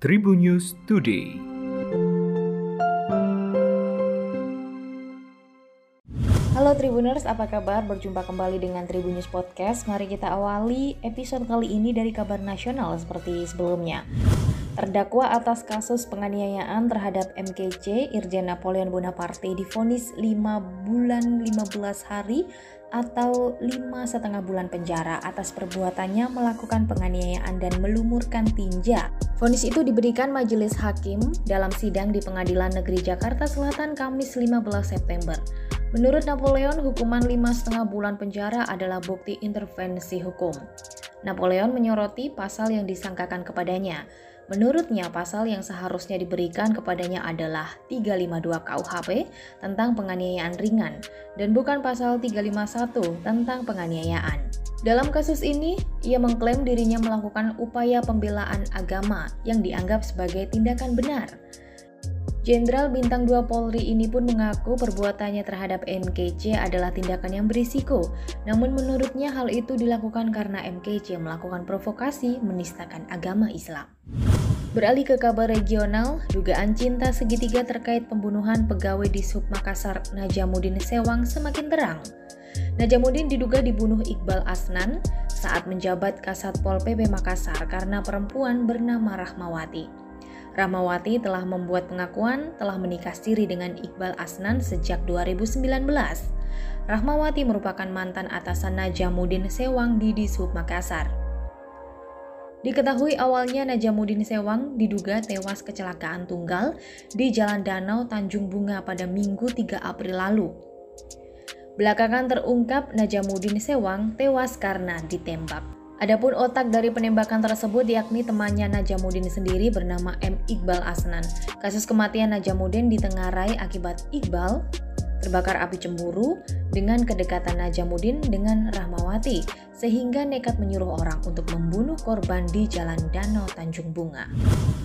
Tribun News Today. Halo Tribuners, apa kabar? Berjumpa kembali dengan Tribun News Podcast. Mari kita awali episode kali ini dari kabar nasional seperti sebelumnya. Terdakwa atas kasus penganiayaan terhadap MKC, Irjen Napoleon Bonaparte difonis 5 bulan 15 hari atau lima setengah bulan penjara atas perbuatannya melakukan penganiayaan dan melumurkan tinja. Vonis itu diberikan majelis hakim dalam sidang di Pengadilan Negeri Jakarta Selatan Kamis 15 September. Menurut Napoleon, hukuman lima setengah bulan penjara adalah bukti intervensi hukum. Napoleon menyoroti pasal yang disangkakan kepadanya, Menurutnya, pasal yang seharusnya diberikan kepadanya adalah 352 KUHP tentang penganiayaan ringan dan bukan pasal 351 tentang penganiayaan. Dalam kasus ini, ia mengklaim dirinya melakukan upaya pembelaan agama yang dianggap sebagai tindakan benar. Jenderal Bintang 2 Polri ini pun mengaku perbuatannya terhadap MKC adalah tindakan yang berisiko. Namun menurutnya hal itu dilakukan karena MKC melakukan provokasi menistakan agama Islam. Beralih ke kabar regional, dugaan cinta segitiga terkait pembunuhan pegawai di Sub Makassar Najamuddin Sewang semakin terang. Najamuddin diduga dibunuh Iqbal Asnan saat menjabat Kasat Pol PP Makassar karena perempuan bernama Rahmawati. Rahmawati telah membuat pengakuan telah menikah siri dengan Iqbal Asnan sejak 2019. Rahmawati merupakan mantan atasan Najamuddin Sewang di Disub Makassar. Diketahui awalnya Najamuddin Sewang diduga tewas kecelakaan tunggal di Jalan Danau Tanjung Bunga pada Minggu 3 April lalu. Belakangan terungkap Najamuddin Sewang tewas karena ditembak. Adapun otak dari penembakan tersebut yakni temannya Najamuddin sendiri bernama M. Iqbal Asnan. Kasus kematian Najamuddin ditengarai akibat Iqbal terbakar api cemburu dengan kedekatan Najamuddin dengan Rahmawati sehingga nekat menyuruh orang untuk membunuh korban di Jalan Danau Tanjung Bunga.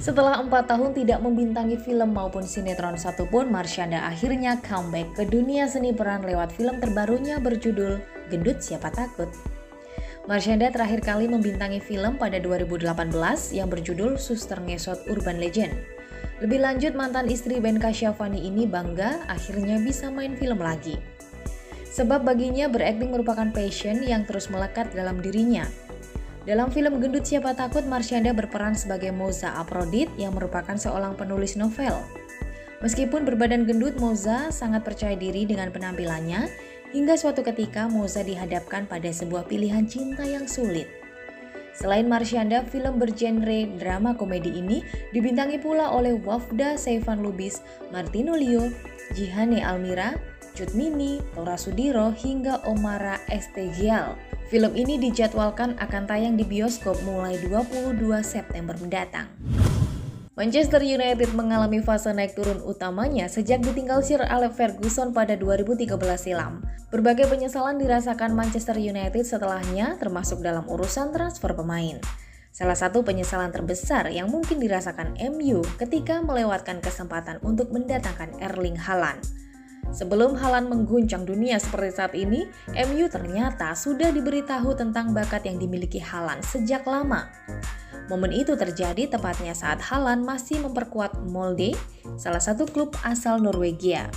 Setelah empat tahun tidak membintangi film maupun sinetron satupun, Marsyanda akhirnya comeback ke dunia seni peran lewat film terbarunya berjudul Gendut Siapa Takut. Marsyanda terakhir kali membintangi film pada 2018 yang berjudul Suster Ngesot Urban Legend. Lebih lanjut, mantan istri Ben Kasyafani ini bangga akhirnya bisa main film lagi. Sebab baginya berakting merupakan passion yang terus melekat dalam dirinya. Dalam film Gendut Siapa Takut, Marsyanda berperan sebagai Moza Aprodit yang merupakan seorang penulis novel. Meskipun berbadan gendut, Moza sangat percaya diri dengan penampilannya, hingga suatu ketika Moza dihadapkan pada sebuah pilihan cinta yang sulit. Selain Marsyanda, film bergenre drama komedi ini dibintangi pula oleh Wafda Saifan Lubis, Martino Leo, Jihane Almira, Cut Mini, Tora Sudiro, hingga Omara Estegial. Film ini dijadwalkan akan tayang di bioskop mulai 22 September mendatang. Manchester United mengalami fase naik turun utamanya sejak ditinggal Sir Alex Ferguson pada 2013 silam. Berbagai penyesalan dirasakan Manchester United setelahnya termasuk dalam urusan transfer pemain. Salah satu penyesalan terbesar yang mungkin dirasakan MU ketika melewatkan kesempatan untuk mendatangkan Erling Haaland. Sebelum Haaland mengguncang dunia seperti saat ini, MU ternyata sudah diberitahu tentang bakat yang dimiliki Haaland sejak lama. Momen itu terjadi tepatnya saat Haaland masih memperkuat Molde, salah satu klub asal Norwegia.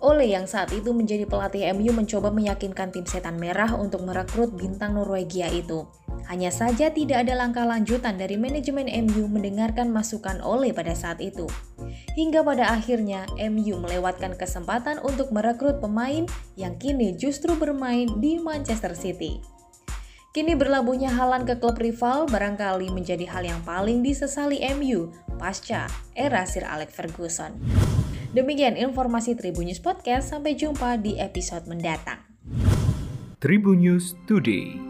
Ole yang saat itu menjadi pelatih MU mencoba meyakinkan tim setan merah untuk merekrut bintang Norwegia itu. Hanya saja tidak ada langkah lanjutan dari manajemen MU mendengarkan masukan Ole pada saat itu. Hingga pada akhirnya MU melewatkan kesempatan untuk merekrut pemain yang kini justru bermain di Manchester City. Kini berlabuhnya Halan ke klub rival barangkali menjadi hal yang paling disesali MU pasca era Sir Alex Ferguson. Demikian informasi Tribun News Podcast, sampai jumpa di episode mendatang. Tribun News Today.